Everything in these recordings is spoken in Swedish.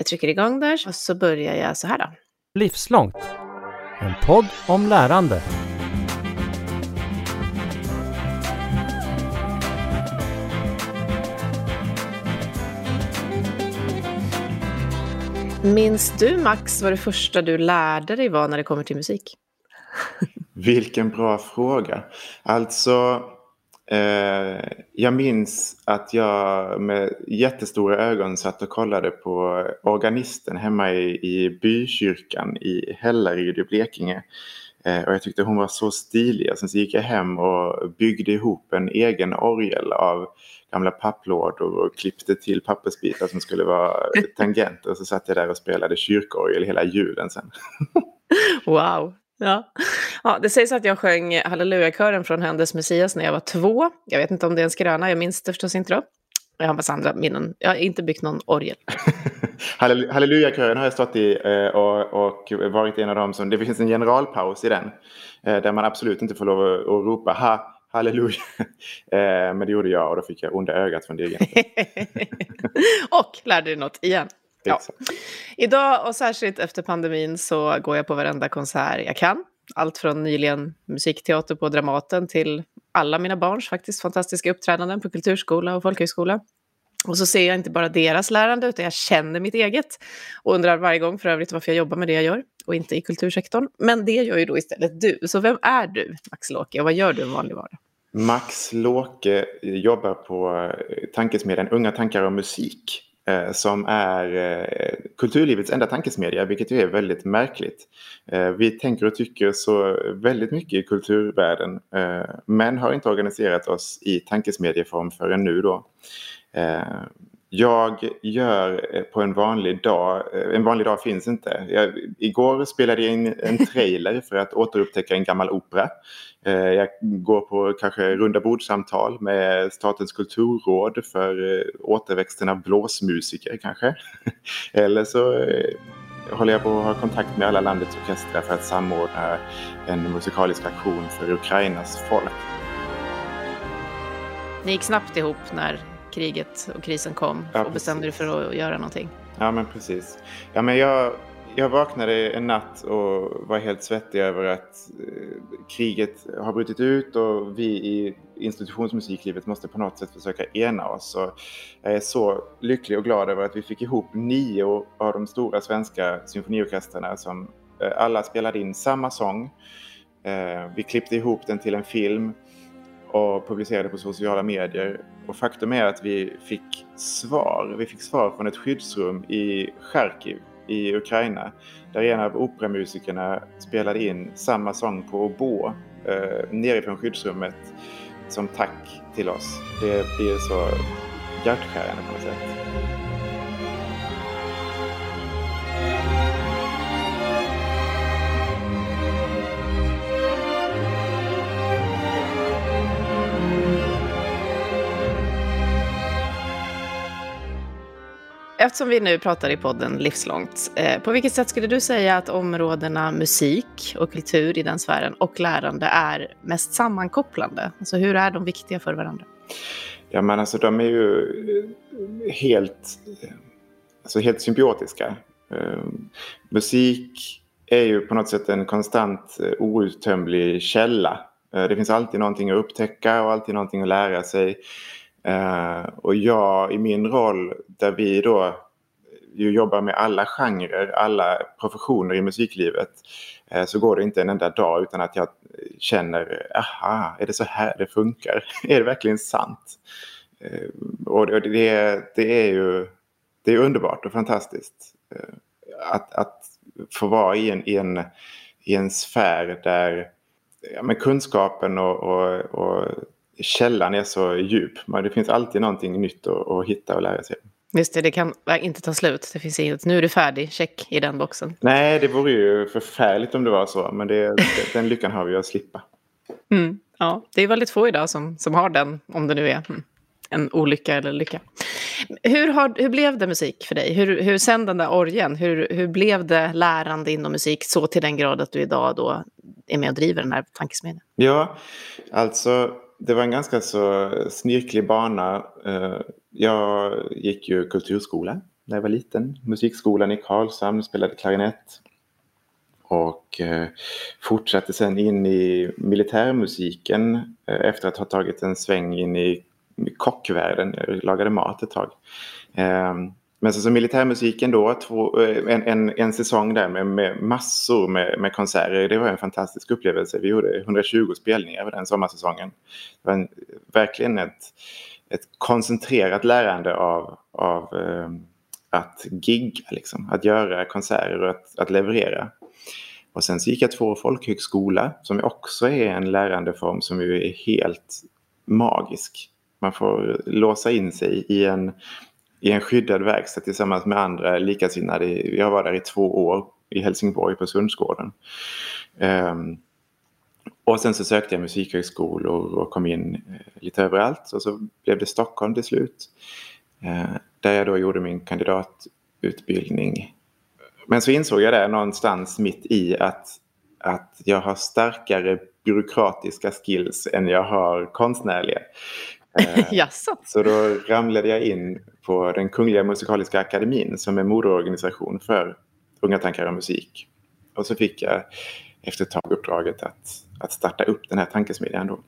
Jag trycker igång där och så börjar jag så här då. Livslångt. En podd om lärande. Minns du Max vad det första du lärde dig var när det kommer till musik? Vilken bra fråga. Alltså, jag minns att jag med jättestora ögon satt och kollade på organisten hemma i, i bykyrkan i Hällaryd i Blekinge. Eh, och jag tyckte hon var så stilig. Och sen så gick jag hem och byggde ihop en egen orgel av gamla papplådor och klippte till pappersbitar som skulle vara tangenter. Och så satt jag där och spelade kyrkorgel hela julen sen. wow, Ja. ja, det sägs att jag sjöng Hallelujakören från Händes Messias när jag var två. Jag vet inte om det är en skröna, jag minns det förstås inte då. Jag har massa andra minnen. Jag har inte byggt någon orgel. Hallelujakören har jag stått i eh, och, och varit en av dem som... Det finns en generalpaus i den. Eh, där man absolut inte får lov att, att ropa ha, halleluja. Eh, men det gjorde jag och då fick jag onda ögat från dirigenten. och lärde dig något igen. Ja. Idag och särskilt efter pandemin så går jag på varenda konsert jag kan. Allt från nyligen musikteater på Dramaten till alla mina barns faktiskt fantastiska uppträdanden på kulturskola och folkhögskola. Och så ser jag inte bara deras lärande, utan jag känner mitt eget. Och undrar varje gång för övrigt varför jag jobbar med det jag gör och inte i kultursektorn. Men det gör ju då istället du. Så vem är du, Max Låke, och vad gör du en vanlig vardag? Max Låke jobbar på tankesmedjan Unga tankar om musik Eh, Eh, som är eh, kulturlivets enda tankesmedja, vilket ju är väldigt märkligt. Eh, vi tänker och tycker så väldigt mycket i kulturvärlden, men har inte organiserat oss i tankesmedjeform förrän nu då. Jag gör eh, på en vanlig dag, eh, en vanlig dag finns inte. Jag, igår spelade jag in en trailer för att återupptäcka en gammal opera. Eh, jag går på kanske runda bordsamtal med Statens kulturråd för återväxten av blåsmusiker kanske. Eller så håller jag på att ha kontakt med alla landets orkestrar för att samordna en musikalisk aktion för Ukrainas folk. Ni gick snabbt ihop när kriget och krisen kom ja, och bestämde dig för att göra någonting. Ja, men precis. Ja, men jag, jag vaknade en natt och var helt svettig över att eh, kriget har brutit ut och vi i institutionsmusiklivet måste på något sätt försöka ena oss. Och jag är så lycklig och glad över att vi fick ihop nio av de stora svenska symfoniorkestrarna som eh, alla spelade in samma sång. Eh, vi klippte ihop den till en film och publicerade på sociala medier. Och faktum är att vi fick svar. Vi fick svar från ett skyddsrum i Charkiv i Ukraina där en av operamusikerna spelade in samma sång på oboe eh, nerifrån skyddsrummet som tack till oss. Det blir så hjärtskärande på något sätt. Eftersom vi nu pratar i podden livslångt, eh, på vilket sätt skulle du säga att områdena musik och kultur i den sfären och lärande är mest sammankopplande? Alltså hur är de viktiga för varandra? Ja men alltså de är ju eh, helt, eh, alltså helt symbiotiska. Eh, musik är ju på något sätt en konstant eh, outtömlig källa. Det finns alltid någonting att upptäcka och alltid någonting att lära sig. Eh, och jag i min roll där vi då ju jobbar med alla genrer, alla professioner i musiklivet eh, så går det inte en enda dag utan att jag känner, aha, är det så här det funkar? är det verkligen sant? Eh, och det, det, är ju det är underbart och fantastiskt eh, att, att få vara i en, i en, i en sfär där ja, men kunskapen och, och, och källan är så djup. Men det finns alltid någonting nytt att, att hitta och lära sig. Just det, det kan inte ta slut. Det finns inget, nu är du färdig, check i den boxen. Nej, det vore ju förfärligt om det var så. Men det, den lyckan har vi att slippa. Mm, ja, det är väldigt få idag som, som har den, om det nu är mm, en olycka eller lycka. Hur, har, hur blev det musik för dig? Hur, hur sen den där orgen, hur, hur blev det lärande inom musik så till den grad att du idag då är med och driver den här tankesmedjan? Ja, alltså det var en ganska så snirklig bana. Eh, jag gick ju kulturskola när jag var liten. Musikskolan i Karlshamn, spelade klarinett. Och eh, fortsatte sen in i militärmusiken eh, efter att ha tagit en sväng in i kockvärlden. Jag lagade mat ett tag. Ehm, men sen så militärmusiken då, två, eh, en, en, en säsong där med, med massor med, med, konserter. Det var en fantastisk upplevelse. Vi gjorde 120 spelningar över den sommarsäsongen. Det var en, verkligen ett, ett koncentrerat lärande av, av eh, att gigga, liksom. att göra konserter och att, att leverera. Och sen så gick jag två folkhögskola som också är en lärandeform som ju är helt magisk. Man får låsa in sig i en i en skyddad verkstad tillsammans med andra likasinnade. Jag var där i två år i Helsingborg på Sundsgården. Um, och sen så sökte jag musikhögskolor och kom in eh, lite överallt. Och så blev det Stockholm till slut. Uh, där jag då gjorde min kandidatutbildning. Men så insåg jag där någonstans mitt i att, att jag har starkare byråkratiska skills än jag har konstnärliga. Eh, så då ramlade jag in på den Kungliga Musikaliska Akademin som är moderorganisation för Unga tankar och musik. Och så fick jag efter ett tag uppdraget att, att starta upp den här tankesmedjan då.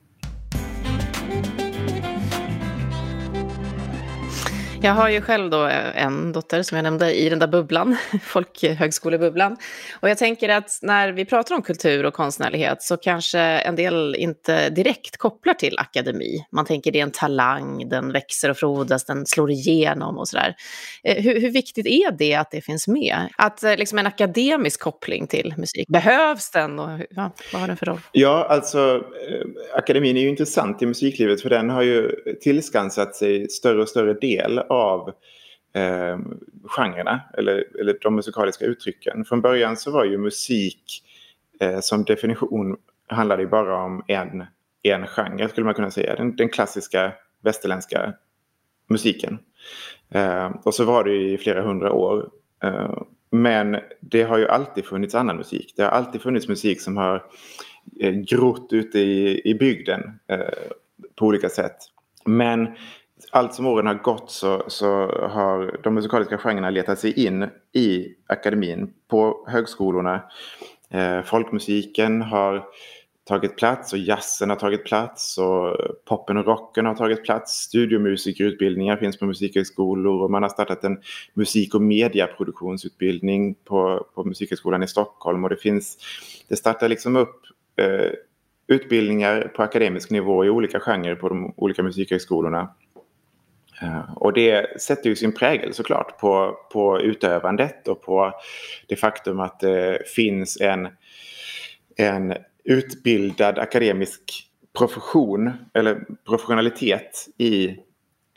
Jag har ju själv då eh, en dotter som jag nämnde i den där bubblan, folkhögskolebubblan. Och jag tänker att när vi pratar om kultur och konstnärlighet så kanske en del inte direkt kopplar till akademi. Man tänker det är en talang, den växer och frodas, den slår igenom och sådär. Eh, hur, hur viktigt är det att det finns med? Att eh, liksom en akademisk koppling till musik, behövs den och ja, vad har den för roll? Ja, alltså akademin är ju intressant i musiklivet för den har ju tillskansat sig större och större del av eh, genrerna eller, eller de musikaliska uttrycken. Från början så var ju musik eh, som definition handlade ju bara om en, en genre skulle man kunna säga. Den, den klassiska västerländska musiken. Eh, och så var det i flera hundra år. Eh, men det har ju alltid funnits annan musik. Det har alltid funnits musik som har eh, grott ute i, i bygden eh, på olika sätt. Men allt som åren har gått så, så har de musikaliska genrerna letat sig in i akademin på högskolorna. Eh, folkmusiken har tagit plats och jazzen har tagit plats och poppen och rocken har tagit plats. Studiomusikerutbildningar finns på musikhögskolor och man har startat en musik och mediaproduktionsutbildning på, på Musikhögskolan i Stockholm och det finns, det startar liksom upp eh, utbildningar på akademisk nivå i olika genrer på de olika musikhögskolorna. Eh, och det sätter ju sin prägel såklart på, på utövandet och på det faktum att det finns en, en utbildad akademisk profession eller professionalitet i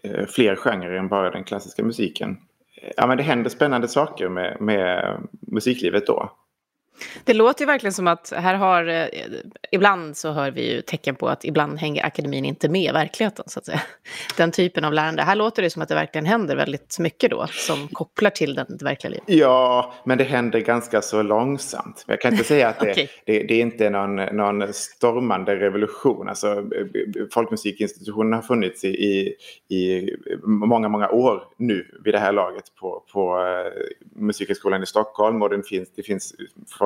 eh, fler genrer än bara den klassiska musiken. Eh, ja, men det händer spännande saker med, med musiklivet då. Det låter ju verkligen som att här har, eh, ibland så hör vi ju tecken på att ibland hänger akademin inte med i verkligheten, så att säga. Den typen av lärande. Här låter det som att det verkligen händer väldigt mycket då, som kopplar till den, det verkliga livet. Ja, men det händer ganska så långsamt. Jag kan inte säga att det, okay. det, det, är inte någon, någon stormande revolution. Alltså, folkmusikinstitutionen har funnits i, i, i många, många år nu vid det här laget på, på uh, Musikhögskolan i Stockholm och den finns, det finns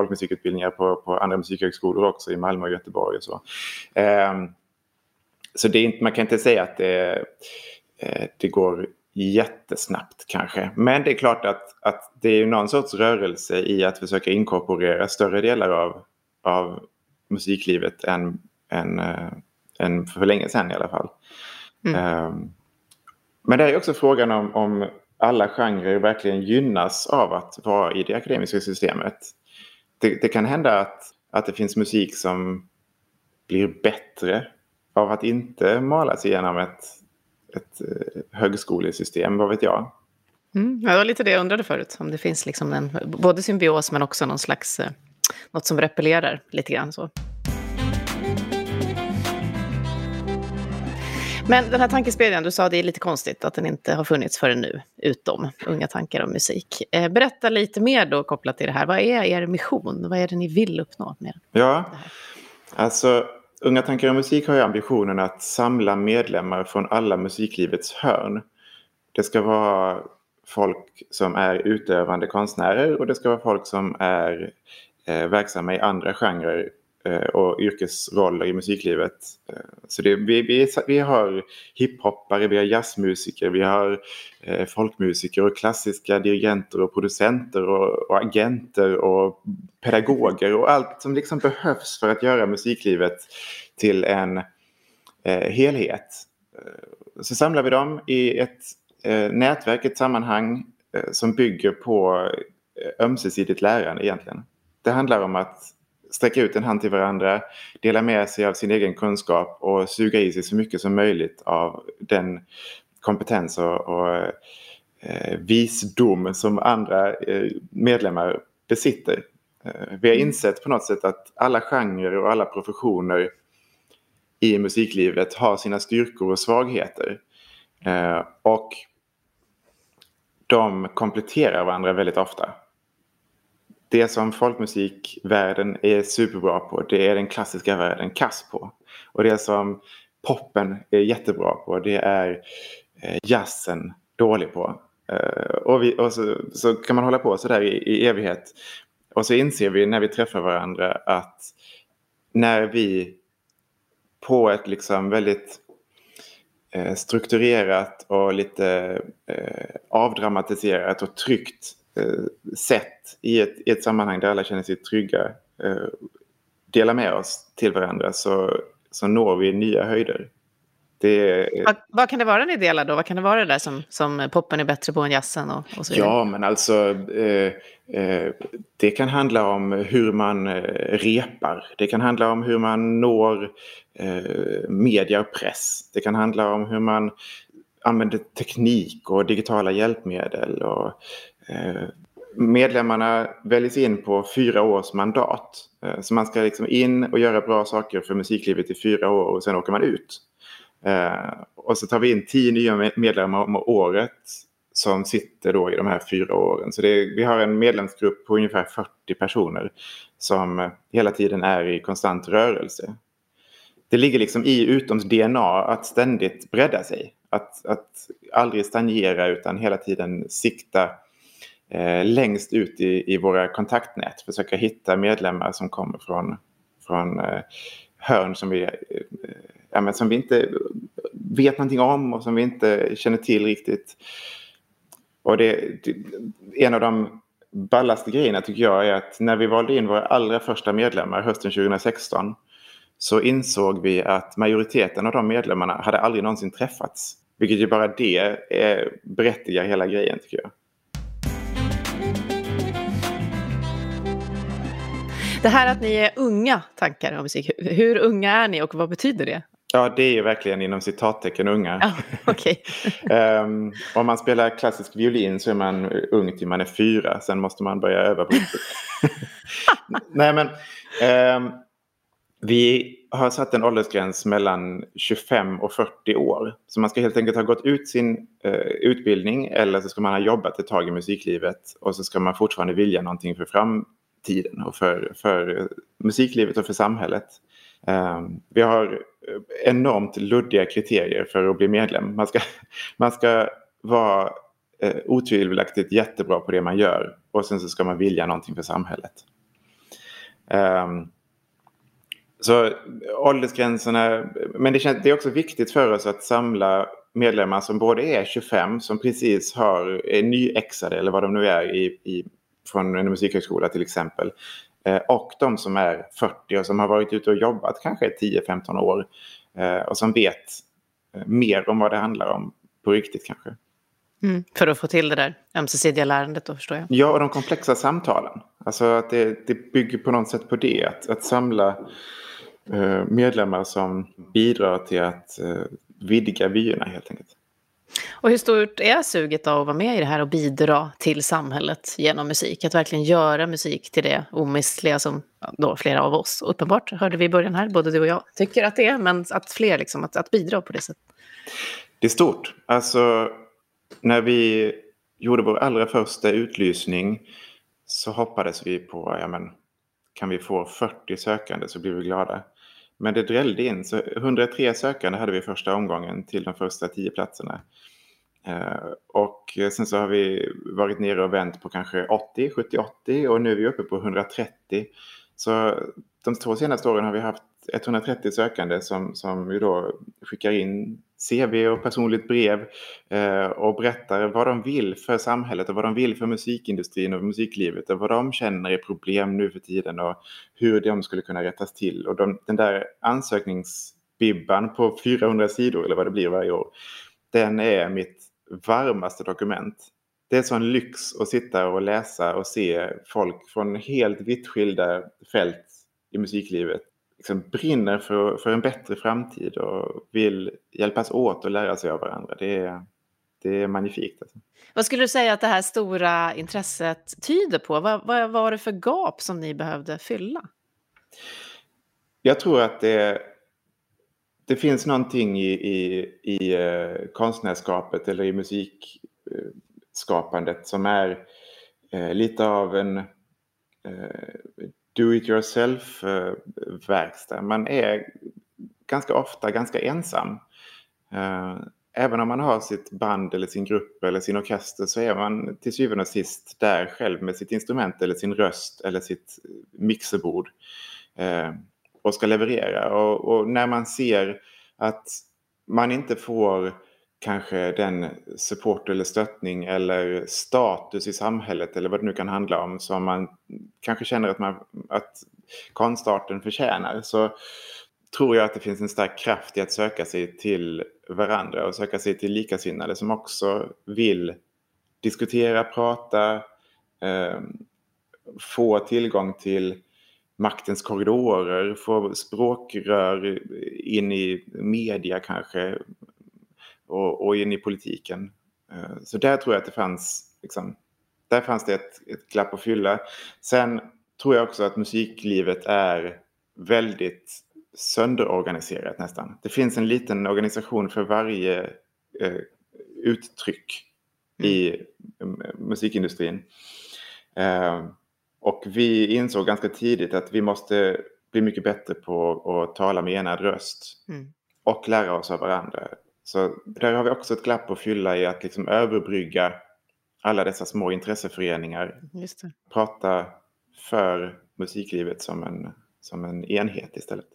folkmusikutbildningar på, på andra musikhögskolor också i Malmö och Göteborg och så. Eh, så det är inte, man kan inte säga att det, eh, det går jättesnabbt kanske. Men det är klart att, att det är någon sorts rörelse i att försöka inkorporera större delar av, av musiklivet än, än, äh, än för länge sedan i alla fall. Mm. Ähm, men det är också frågan om, om alla genrer verkligen gynnas av att vara i det akademiska systemet det, det, kan hända att, att det finns musik som blir bättre av att inte malas igenom ett, ett eh, högskolesystem, vad vet jag. Mm, det var lite det jag undrade förut, om det finns liksom en både symbios men också någon slags, eh, något som repellerar lite grann så. Men den här tankesmedjan, du sa det är lite konstigt att den inte har funnits förrän nu, utom Unga tankar om musik. Eh, berätta lite mer då kopplat till det här. Vad är er mission? Vad är det ni vill uppnå med Ja, alltså Unga tankar om musik har ju ambitionen att samla medlemmar från alla musiklivets hörn. Det ska vara folk som är utövande konstnärer och det ska vara folk som är eh, verksamma i andra genrer Eh, och yrkesroller i musiklivet. Eh, så det, vi, vi, vi har hiphoppare, vi har jazzmusiker, vi har eh, folkmusiker och klassiska dirigenter och producenter och, och, agenter och pedagoger och allt som liksom behövs för att göra musiklivet till en eh, helhet. Eh, så samlar vi dem i ett eh, nätverk, ett sammanhang eh, som bygger på ömsesidigt lärande egentligen. Det handlar om att sträcka ut en hand till varandra, dela med sig av sin egen kunskap och suga i sig så mycket som möjligt av den kompetens och, och eh, visdom som andra eh, medlemmar besitter. Eh, vi har mm. insett på något sätt att alla genrer och alla professioner i musiklivet har sina styrkor och svagheter. Eh, och de kompletterar varandra väldigt ofta. Det som folkmusikvärlden är superbra på, det är den klassiska världen kass på. Och det som poppen är jättebra på, det är eh, jazzen dålig på. Eh, och, vi, och så, så, kan man hålla på sådär i, i evighet. Och så inser vi när vi träffar varandra att när vi på ett liksom väldigt eh, strukturerat och lite avdramatiserat och tryggt sätt i ett, i ett sammanhang där alla känner sig trygga eh, delar med oss till varandra så, så når vi nya höjder. Det... Vad, vad, kan det vara ni delar då? Vad kan det vara det där som, som poppen är bättre på än jazzen? Och, och så ja, men alltså eh, eh, det kan handla om hur man eh, repar. Det kan handla om hur man når eh, media och press. Det kan handla om hur man använder teknik och digitala hjälpmedel. Och, eh, Eh, medlemmarna väljs in på fyra års mandat. Eh, så man ska liksom in och göra bra saker för musiklivet i fyra år och sen åker man ut. Eh, och så tar vi in tio nya medlemmar om året som sitter då i de här fyra åren. Så är, vi har en medlemsgrupp på ungefär 40 personer som hela tiden är i konstant rörelse. Det ligger liksom i Utoms DNA att ständigt bredda sig. Att, att aldrig stagnera utan hela tiden sikta eh, längst ut i, i våra kontaktnät. Försöka hitta medlemmar som kommer från, från eh, hörn som vi, eh, ja, men som vi inte vet någonting om och som vi inte känner till riktigt. Och det, det, en av de ballaste grejerna tycker jag är att när vi valde in våra allra första medlemmar hösten 2016 så insåg vi att majoriteten av de medlemmarna hade aldrig någonsin träffats. Vilket ju bara det är, berättigar hela grejen tycker jag. Det här att ni är unga tankar om musik, hur unga är ni och vad betyder det? Ja, det är ju verkligen inom citattecken unga. Ja, okay. um, om man spelar klassisk violin så är man ung till man är fyra. Sen måste man börja öva på Nej, men um, vi har satt en åldersgräns mellan 25 och 40 år. Så man ska helt enkelt ha gått ut sin uh, utbildning eller så ska man ha jobbat ett tag i musiklivet och så ska man fortfarande vilja någonting för framtiden tiden och för, för musiklivet och för samhället. Ehm, vi har enormt luddiga kriterier för att bli medlem. Man ska, man ska vara eh, otvivelaktigt jättebra på det man gör och sen så ska man vilja någonting för samhället. Ehm, så åldersgränserna, men det, känns, det är också viktigt för oss att samla medlemmar som både är 25, som precis har, är nyexade eller vad de nu är i, i, från en musikhögskola till exempel. Eh, och de som är 40 och som har varit ute och jobbat kanske 10-15 år eh, och som vet eh, mer om vad det handlar om på riktigt kanske. Mm, för att få till det där ömsesidiga lärandet då förstår jag. Ja, och de komplexa samtalen. Alltså att det, det bygger på något sätt på det. Att, att samla medlemmar som bidrar till att vidga vyerna helt enkelt. Och hur stort är suget av att vara med i det här och bidra till samhället genom musik? Att verkligen göra musik till det omistliga som då flera av oss, uppenbart hörde vi i början här, både du och jag tycker att det är, men att fler liksom, att, att bidra på det sättet. Det är stort. Alltså, när vi gjorde vår allra första utlysning så hoppades vi på, ja men, kan vi få 40 sökande så blir vi glada. Men det drällde in, så 103 sökande hade vi första omgången till de första 10 platserna. Eh, och sen så har vi varit nere och vänt på kanske 80, 70-80 och nu är vi uppe på 130. Så de två senaste åren har vi haft 130 sökande som, som ju då skickar in CV och personligt brev eh, och berättar vad de vill för samhället och vad de vill för musikindustrin och musiklivet och vad de känner är problem nu för tiden och hur de skulle kunna rättas till. Och de, den där ansökningsbibban på 400 sidor eller vad det blir varje år, den är mitt varmaste dokument. Det är sån lyx att sitta och läsa och se folk från helt vitt skilda fält i musiklivet liksom brinner för, för en bättre framtid och vill hjälpas åt och lära sig av varandra. Det är, det är magnifikt. Alltså. Vad skulle du säga att det här stora intresset tyder på? Vad, vad var det för gap som ni behövde fylla? Jag tror att det, det finns någonting i, i, i uh, konstnärskapet eller i musikskapandet som är uh, lite av en uh, Do-It-Yourself-verkstad. Eh, man är ganska ofta ganska ensam. Eh, även om man har sitt band eller sin grupp eller sin orkester så är man till syvende och sist där själv med sitt instrument eller sin röst eller sitt mixerbord eh, och ska leverera. Och, och när man ser att man inte får kanske den support eller stöttning eller status i samhället eller vad det nu kan handla om som man kanske känner att, man, att konstarten förtjänar så tror jag att det finns en stark kraft i att söka sig till varandra och söka sig till likasinnade som också vill diskutera, prata, eh, få tillgång till maktens korridorer, få språkrör in i media kanske, och, och in i politiken. Eh, så där tror jag att det fanns, liksom, där fanns det ett, ett glapp att fylla. Sen tror jag också att musiklivet är väldigt sönderorganiserat nästan. Det finns en liten organisation för varje eh, uttryck mm. i musikindustrin. Eh, och vi insåg ganska tidigt att vi måste bli mycket bättre på att tala med enad röst. Mm. Och lära oss av varandra. Så där har vi också ett glapp att fylla i att liksom överbrygga alla dessa små intresseföreningar. Prata för musiklivet som en, som en enhet istället.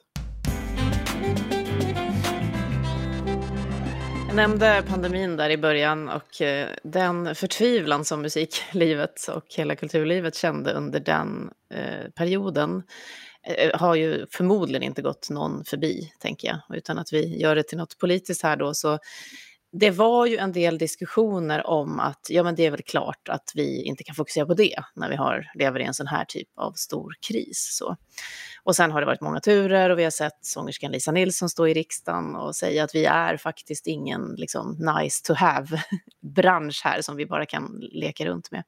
Jag nämnde pandemin där i början och eh, den förtvivlan som musiklivet och hela kulturlivet kände under den eh, perioden Eh, har ju förmodligen inte gått någon förbi, tänker jag, utan att vi gör det till något politiskt här då. Så det var ju en del diskussioner om att ja, men det är väl klart att vi inte kan fokusera på det när vi har, lever i en sån här typ av stor kris. Så. Och sen har det varit många turer och vi har sett sångerskan Lisa Nilsson stå i riksdagen och säga att vi är faktiskt ingen liksom, nice to have-bransch här som vi bara kan leka runt med.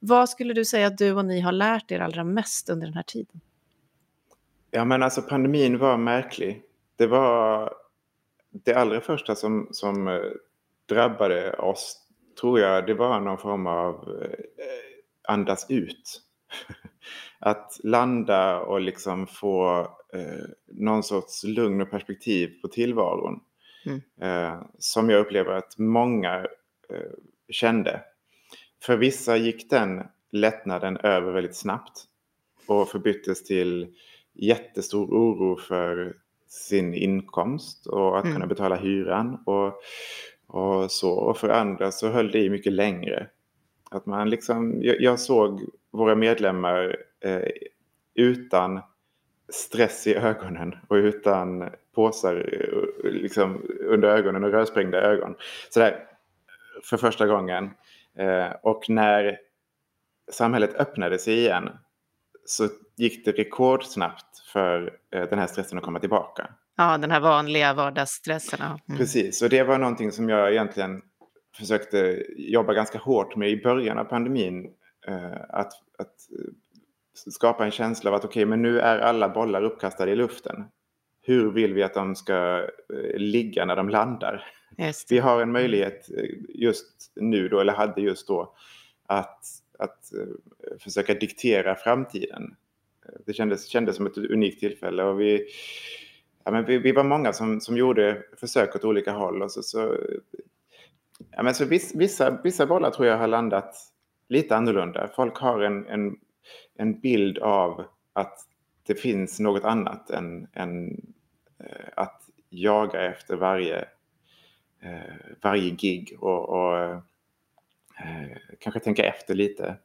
Vad skulle du säga att du och ni har lärt er allra mest under den här tiden? Ja, men alltså pandemin var märklig. Det var det allra första som, som eh, drabbade oss, tror jag, det var någon form av eh, andas ut. Att landa och liksom få eh, någon sorts lugn och perspektiv på tillvaron. Mm. Som jag upplever att många kände. För vissa gick den lättnaden över väldigt snabbt och förbyttes till jättestor oro för sin inkomst och att mm. kunna betala hyran och, och så. Och för andra så höll det i mycket längre. Att man liksom, jag, jag såg våra medlemmar eh, utan stress i ögonen och utan påsar eh, liksom, under ögonen och rödsprängda ögon. Sådär, för första gången. Eh, och när samhället öppnade sig igen så gick det rekordsnabbt för eh, den här stressen att komma tillbaka. Ja, den här vanliga vardagsstressen. Mm. Precis, och det var någonting som jag egentligen försökte jobba ganska hårt med i början av pandemin. Eh, att, att skapa en känsla av att okej, okay, men nu är alla bollar uppkastade i luften. Hur vill vi att de ska eh, ligga när de landar? Vi har en möjlighet just nu då, eller hade just då, att att eh, försöka diktera framtiden. Det kändes, kändes som ett unikt tillfälle och vi, ja, men vi, vi var många som, som gjorde försök åt olika håll. Och så, så Ja, men så vissa, vissa bollar tror jag har landat lite annorlunda. Folk har en, en, en bild av att det finns något annat än, än eh, att jaga efter varje, eh, varje gig och, och kanske tänka efter lite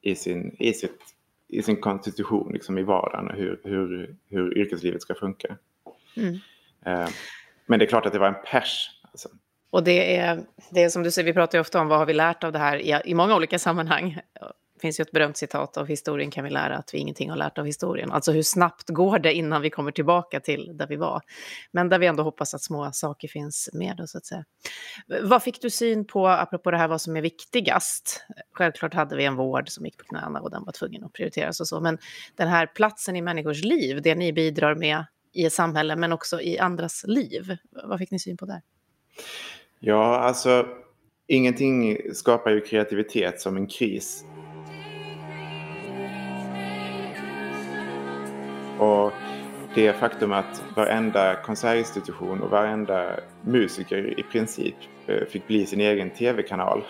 i sin, i sitt, i sin konstitution liksom i vardagen och hur, hur, hur yrkeslivet ska funka. Mm. Eh, men det är klart att det var en pers. Alltså. Och det är, det är som du säger, vi pratar ju ofta om vad har vi lärt av det här i, i många olika sammanhang. Det finns ju ett berömt citat av historien kan vi lära att vi ingenting har lärt av historien. Alltså hur snabbt går det innan vi kommer tillbaka till där vi var? Men där vi ändå hoppas att små saker finns med då, så att säga. Vad fick du syn på, apropå det här vad som är viktigast? Självklart hade vi en vård som gick på knäna och den var tvungen att prioriteras och så. Men den här platsen i människors liv, det ni bidrar med i ett samhälle men också i andras liv. Vad fick ni syn på där? Ja, alltså ingenting skapar ju kreativitet som en kris. Och det faktum att varenda konsertinstitution och varenda musiker i princip eh, fick bli sin egen tv-kanal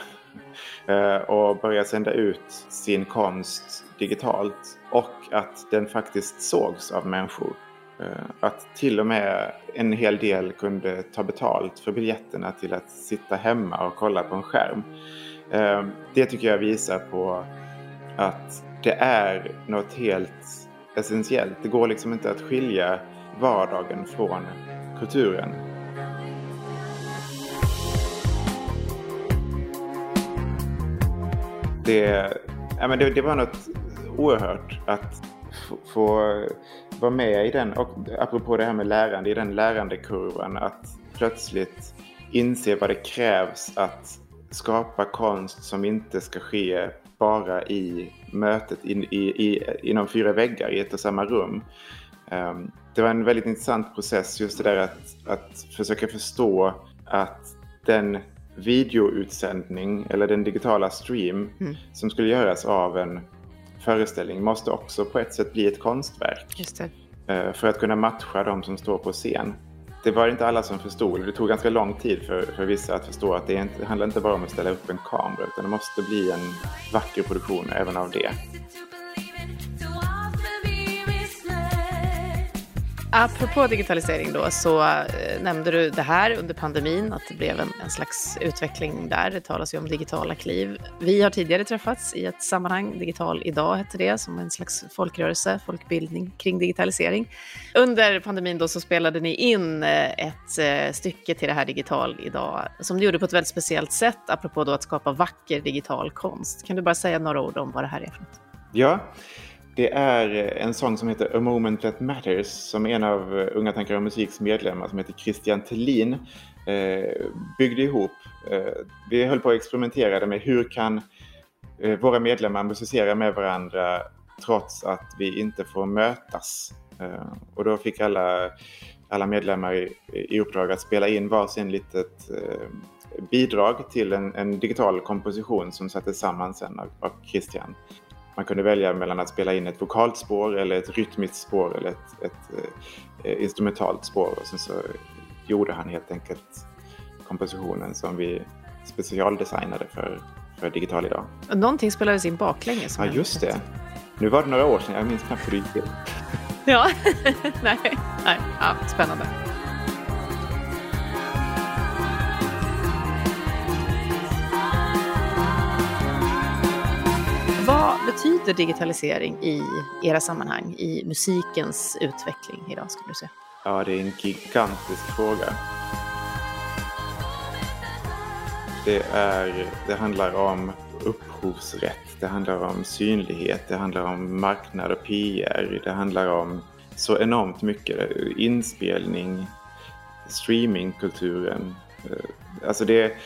eh, och börja sända ut sin konst digitalt och att den faktiskt sågs av människor eh, att till och med en hel del kunde ta betalt för biljetterna till att sitta hemma och kolla på en skärm. Det tycker jag visar på att det är något helt essentiellt. Det går liksom inte att skilja vardagen från kulturen. Det, ja, men det, det var något oerhört att få vara med i den, och apropå det här med lärande, i den lärandekurvan, att plötsligt inse vad det krävs att skapa konst som inte ska ske bara i mötet in, i, i, inom fyra väggar i ett och samma rum. Um, det var en väldigt intressant process just det där att, att försöka förstå att den videoutsändning eller den digitala stream mm. som skulle göras av en föreställning måste också på ett sätt bli ett konstverk. Eh, för att kunna matcha de som står på scen. Det var inte alla som förstod. Det tog ganska lång tid för, för vissa att förstå att det, inte, det handlar inte bara om att ställa upp en kamera utan det måste bli en vacker produktion även av det. Apropå digitalisering då, så eh, nämnde du det här under pandemin, att det blev en, en, slags utveckling där. Det talas ju om digitala kliv. Vi har tidigare träffats i ett sammanhang, Digital idag hette det, som en slags folkrörelse, folkbildning kring digitalisering. Under pandemin då så spelade ni in eh, ett eh, stycke till det här Digital idag, som ni gjorde på ett väldigt speciellt sätt, apropå då att skapa vacker digital konst. Kan du bara säga några ord om vad det här är för något? Ja, det är en sång som heter A Moment That Matters som en av Unga Tankar om Musiks medlemmar som heter Christian Tillin eh, byggde ihop. Eh, vi höll på att experimentera med hur kan eh, våra medlemmar musicera med varandra trots att vi inte får mötas. Och då fick alla, alla medlemmar i, i uppdrag att spela in varsin litet bidrag till en, en, digital komposition som sattes samman sen av, av Christian. Man kunde välja mellan att spela in ett vokalt spår eller ett rytmiskt spår eller ett, ett eh, instrumentalt spår. Och sen så gjorde han helt enkelt kompositionen som vi specialdesignade för, för Digital idag. Någonting spelades in baklänges. Ja, just det. Nu var det några år sedan, jag minns knappt hur det gick till. ja, nej, nej. Ja, spännande. Betyder digitalisering i era sammanhang, i musikens utveckling idag skulle du säga? Ja, det är en gigantisk fråga. Det, är, det handlar om upphovsrätt, det handlar om synlighet, det handlar om marknad och PR, det handlar om så enormt mycket. Inspelning, streamingkulturen. Eh, alltså det,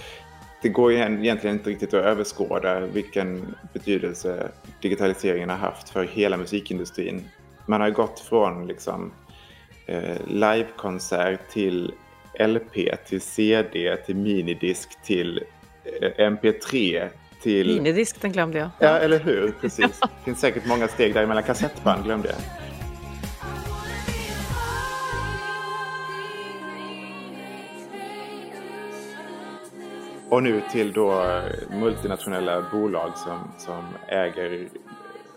det går egentligen inte riktigt att överskåda vilken betydelse digitaliseringen har haft för hela musikindustrin. Man har gått från liksom, eh, livekonsert till LP, till CD, till minidisk, till eh, MP3, till... Minidisk, den glömde jag. Ja, eller hur? Precis. Det finns säkert många steg däremellan. Kassettband glömde jag. Och nu till då multinationella bolag som, som äger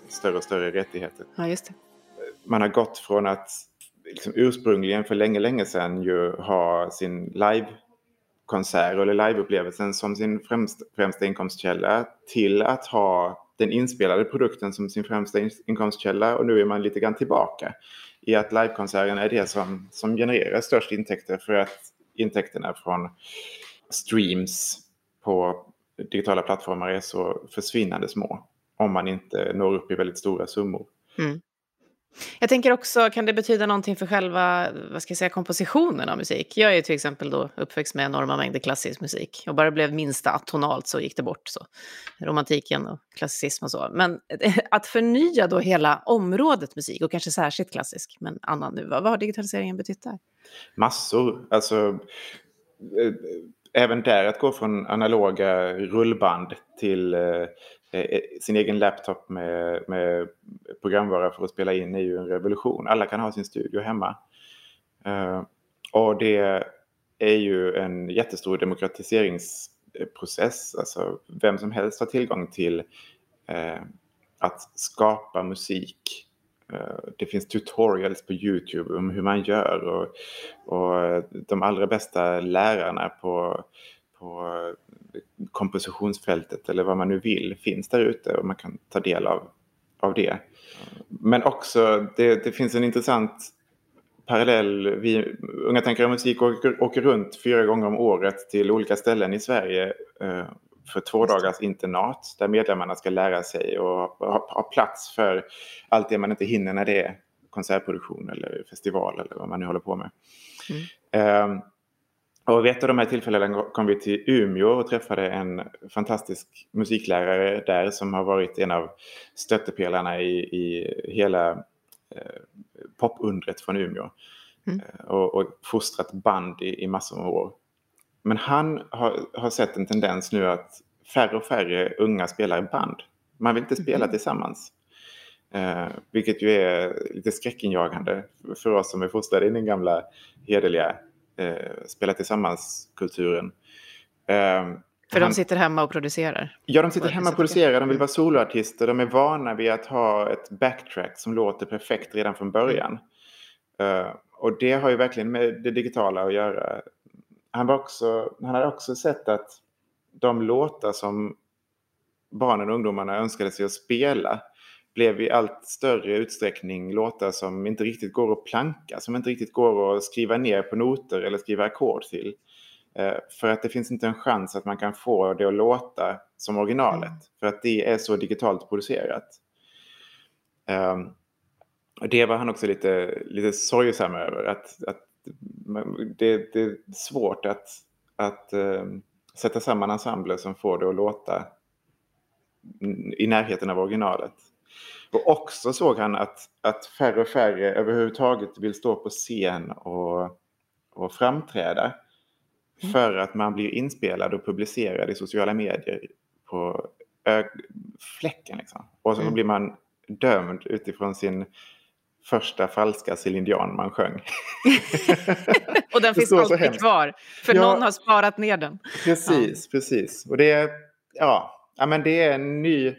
större och större rättigheter. Ja, just det. Man har gått från att liksom ursprungligen för länge, länge sedan ju ha sin livekonsert eller liveupplevelsen som sin främsta, främsta inkomstkälla till att ha den inspelade produkten som sin främsta inkomstkälla och nu är man lite grann tillbaka i att livekonserten är det som, som genererar störst intäkter för att intäkterna från streams på digitala plattformar är så försvinnande små om man inte når upp i väldigt stora summor. Mm. Jag tänker också, kan det betyda någonting för själva vad ska jag säga, kompositionen av musik? Jag är till exempel då uppväxt med enorma mängder klassisk musik. Och bara blev minsta atonalt så gick det bort. så. Romantiken och klassicism och så. Men att förnya då hela området musik, och kanske särskilt klassisk, men annan nu, vad har digitaliseringen betytt där? Massor. Alltså, eh, även där att gå från analoga rullband till eh, eh, sin egen laptop med, med programvara för att spela in är ju en revolution. Alla kan ha sin studio hemma. Eh, och det är ju en jättestor demokratiseringsprocess. Alltså vem som helst har tillgång till eh, att skapa musik. Eh, det finns tutorials på Youtube om hur man gör och, och eh, de allra bästa lärarna på på eh, kompositionsfältet eller vad man nu vill finns där ute och man kan ta del av, av det. Men också, det, det finns en intressant parallell. Vi, Unga Tänkare Musik åker, åker, runt fyra gånger om året till olika ställen i Sverige för två dagars internat där medlemmarna ska lära sig och ha, ha, plats för allt det man inte hinner när det är konsertproduktion eller festival eller vad man nu håller på med. Mm. Eh, och vid ett av de här tillfällena kom vi till Umeå och träffade en fantastisk musiklärare där som har varit en av stöttepelarna i, i hela eh, popundret från Umeå. Mm. Eh, och, och fostrat band i, i massor av år. Men han har, har sett en tendens nu att färre och färre unga spelar i band. Man vill inte spela mm. tillsammans. Eh, vilket ju är lite skräckinjagande för oss som är fostrade i den gamla hederliga eh, spela tillsammans-kulturen. Eh, för han, de sitter hemma och producerar? Ja, de sitter hemma och producerar. De vill vara soloartister. De är vana vid att ha ett backtrack som låter perfekt redan från början. Uh, och det har ju verkligen med det digitala att göra. Han, var också, han hade också sett att de låtar som barnen och ungdomarna önskade sig att spela blev i allt större utsträckning låtar som inte riktigt går att planka, som inte riktigt går att skriva ner på noter eller skriva ackord till. Eh, för att det finns inte en chans att man kan få det att låta som originalet. Mm. För att det är så digitalt producerat. Och det var han också lite, lite sorgsam över. Att, att det, det, är svårt att, att um, sätta samman ensembler som får det att låta i närheten av originalet. Och också såg han att, att färre och färre överhuvudtaget vill stå på scen och, och framträda. Mm. För att man blir inspelad och publicerad i sociala medier på fläcken. Liksom. Och så mm. blir man dömd utifrån sin första falska Céline Dion man sjöng. och den finns alltid kvar, för ja, någon har sparat ner den. Precis, ja. precis. Och det är, ja, ja, men det är en ny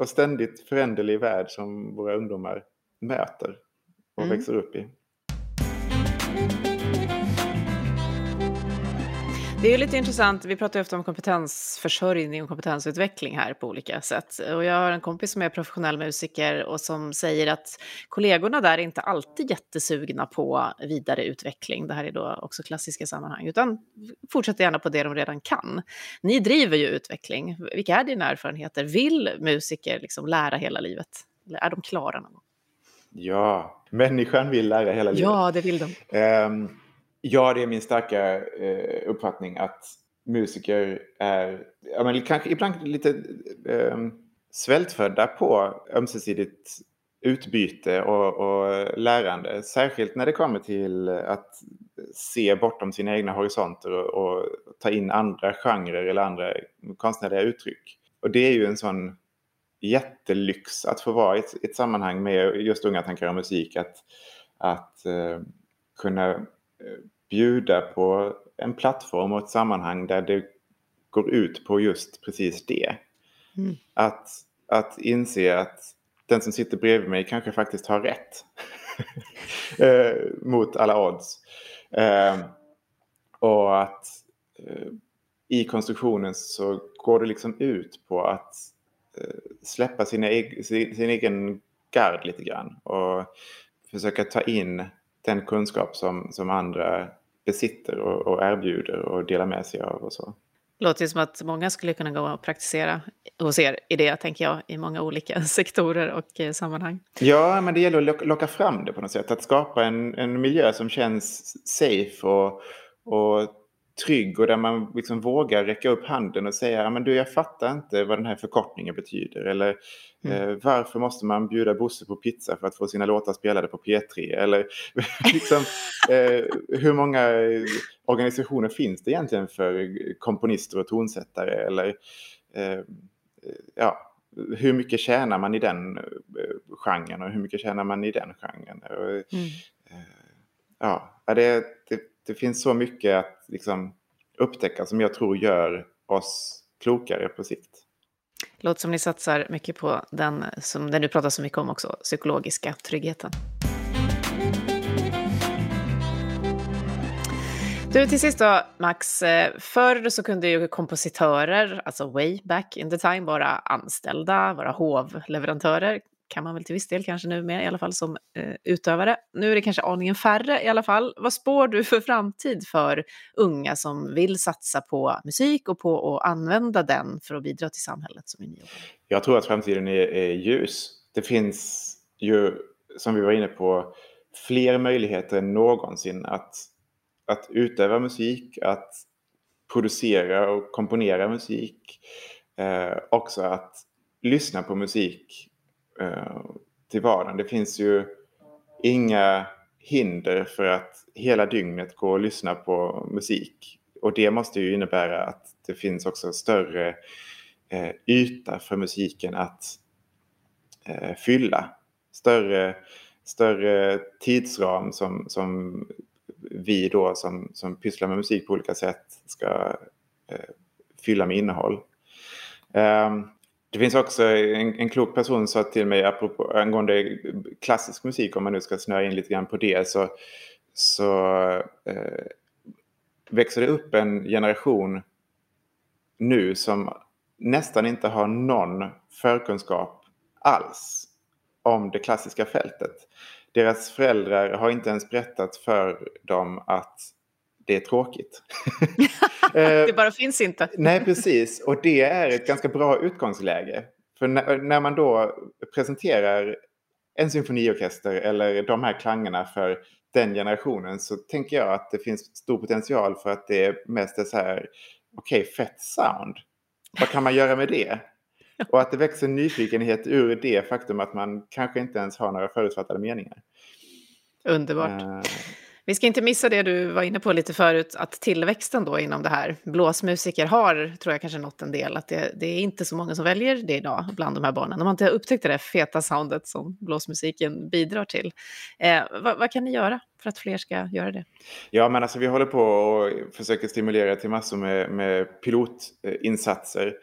och ständigt föränderlig värld som våra ungdomar möter och mm. växer upp i. Det är lite intressant, vi pratar ju ofta om kompetensförsörjning och kompetensutveckling här på olika sätt. Och jag har en kompis som är professionell musiker och som säger att kollegorna där är inte alltid jättesugna på vidareutveckling. Det här är då också klassiska sammanhang, utan fortsätter gärna på det de redan kan. Ni driver ju utveckling. Vilka är dina erfarenheter? Vill musiker liksom lära hela livet? Eller är de klara någon gång? Ja, människan vill lära hela livet. Ja, det vill de. Um... Ja, det är min starka eh, uppfattning att musiker är ja, men kanske ibland lite eh, svältfödda på ömsesidigt utbyte och, och, lärande. Särskilt när det kommer till att se bortom sina egna horisonter och, och ta in andra genrer eller andra konstnärliga uttryck. Och det är ju en sån jättelyx att få vara i ett, ett sammanhang med just unga tankar om musik. Att, att eh, kunna bjuda på en plattform och ett sammanhang där det går ut på just precis det. Mm. Att, att inse att den som sitter bredvid mig kanske faktiskt har rätt. eh, mot alla odds. Eh, och att eh, i konstruktionen så går det liksom ut på att eh, släppa sina eg sin, sin egen gard lite grann. Och försöka ta in den kunskap som, som andra besitter och, och erbjuder och delar med sig av och så. Låter som att många skulle kunna gå och praktisera hos er i det, tänker jag, i många olika sektorer och eh, sammanhang. Ja, men det gäller att locka fram det på något sätt. Att skapa en, en miljö som känns safe och, och trygg och där man liksom vågar räcka upp handen och säga men du jag fattar inte vad den här förkortningen betyder eller mm. eh, varför måste man bjuda Bosse på pizza för att få sina låtar spelade på P3 eller liksom, eh, hur många organisationer finns det egentligen för komponister och tonsättare eller eh, ja, hur mycket tjänar man i den genren och hur mycket tjänar man i den genren. Och, mm. Ja, det, det, det finns så mycket att liksom upptäcka som jag tror gör oss klokare på sikt. Låter som ni satsar mycket på den som den du pratar så mycket om också, psykologiska tryggheten. Du, till sist då, Max. Eh, förr så kunde ju kompositörer, alltså way back in the time, vara anställda, vara hovleverantörer kan man väl till viss del kanske nu med, i alla fall som eh, utövare. Nu är det kanske aningen färre i alla fall. Vad spår du för framtid för unga som vill satsa på musik och på att använda den för att bidra till samhället som är ny? Jag tror att framtiden är, är ljus. Det finns ju, som vi var inne på, fler möjligheter än någonsin att, att utöva musik, att producera och komponera musik. Eh, också att lyssna på musik Eh, till vardagen. Det finns ju inga hinder för att hela dygnet gå och lyssna på musik. Och det måste ju innebära att det finns också större eh, yta för musiken att eh, fylla. Större, större tidsram som, som vi då som, som pysslar med musik på olika sätt ska eh, fylla med innehåll. Um, det finns också en, en klok person sa till mig apropå, angående klassisk musik, om man nu ska snöa in lite grann på det, så, så eh, växer det upp en generation nu som nästan inte har någon förkunskap alls om det klassiska fältet. Deras föräldrar har inte ens berättat för dem att det är tråkigt. det bara finns inte. Nej, precis. Och det är ett ganska bra utgångsläge. För när, man då presenterar en symfoniorkester eller de här klangerna för den generationen så tänker jag att det finns stor potential för att det mest är så här, okej, okay, fett sound. Vad kan man göra med det? Och att det växer nyfikenhet ur det faktum att man kanske inte ens har några förutfattade meningar. Underbart. Uh, vi ska inte missa det du var inne på lite förut, att tillväxten då inom det här, blåsmusiker har, tror jag kanske nått en del, att det, det, är inte så många som väljer det idag bland de här barnen. De har inte upptäckt det där feta soundet som blåsmusiken bidrar till. Eh, vad, vad, kan ni göra för att fler ska göra det? Ja, men alltså vi håller på och försöker stimulera till massor med, med pilotinsatser.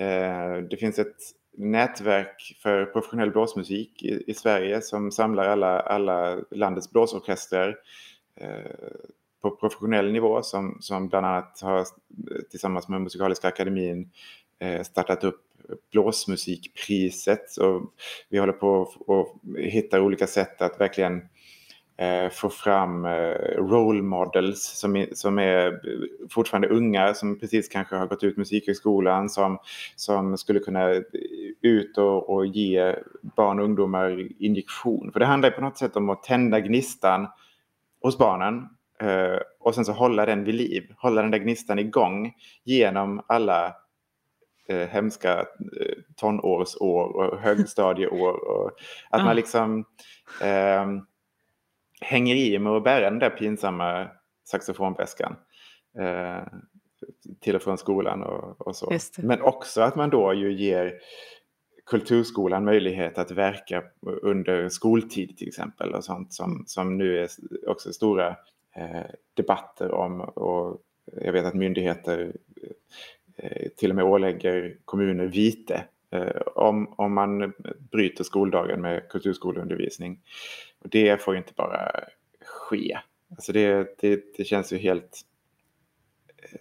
Eh, det finns ett nätverk för professionell blåsmusik i, i Sverige som samlar alla, alla landets blåsorkestrar Eh, på professionell nivå som, som bland annat har tillsammans med Musikaliska akademin eh, startat upp blåsmusikpriset. Och vi håller på att hitta olika sätt att verkligen eh, få fram role models som är, som är fortfarande unga som precis kanske har gått ut musikhögskolan som, som skulle kunna ut och, och ge barn och ungdomar injektion. För det handlar på något sätt om att tända gnistan hos barnen eh, och sen så hålla den vid liv, hålla den där gnistan igång genom alla eh, hemska eh, tonårsår och högstadieår. Och att man liksom eh, hänger i med att bära den där pinsamma saxofonväskan eh, till och från skolan och, och så. Men också att man då ju ger kulturskolan möjlighet att verka under skoltid till exempel och sånt som, som nu är också stora eh, debatter om och jag vet att myndigheter eh, till och med ålägger kommuner vite eh, om, om man bryter skoldagen med kulturskoleundervisning. Och det får ju inte bara ske. Alltså det, det, det känns ju helt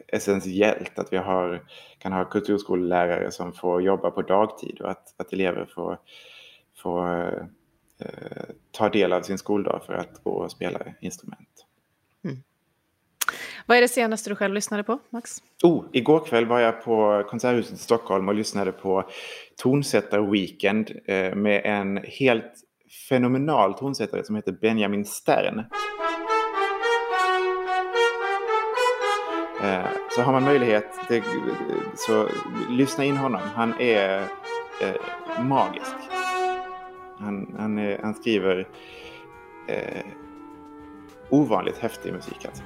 essentiellt att vi har, kan ha kulturskollärare som får jobba på dagtid och att, att elever får, får eh, ta del av sin skoldag för att gå och spela instrument. Mm. Vad är det senaste du själv lyssnade på, Max? Oh, igår kväll var jag på Konserthuset i Stockholm och lyssnade på Tonsättar-weekend eh, med en helt fenomenal tonsättare som heter Benjamin Stern. Så har man möjlighet, det, så lyssna in honom. Han är eh, magisk. Han, han, är, han skriver eh, ovanligt häftig musik alltså.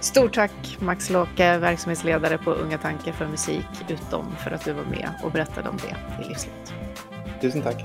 Stort tack Max Låke, verksamhetsledare på Unga Tankar för musik, utom för att du var med och berättade om det i Livslut. Tusen tack.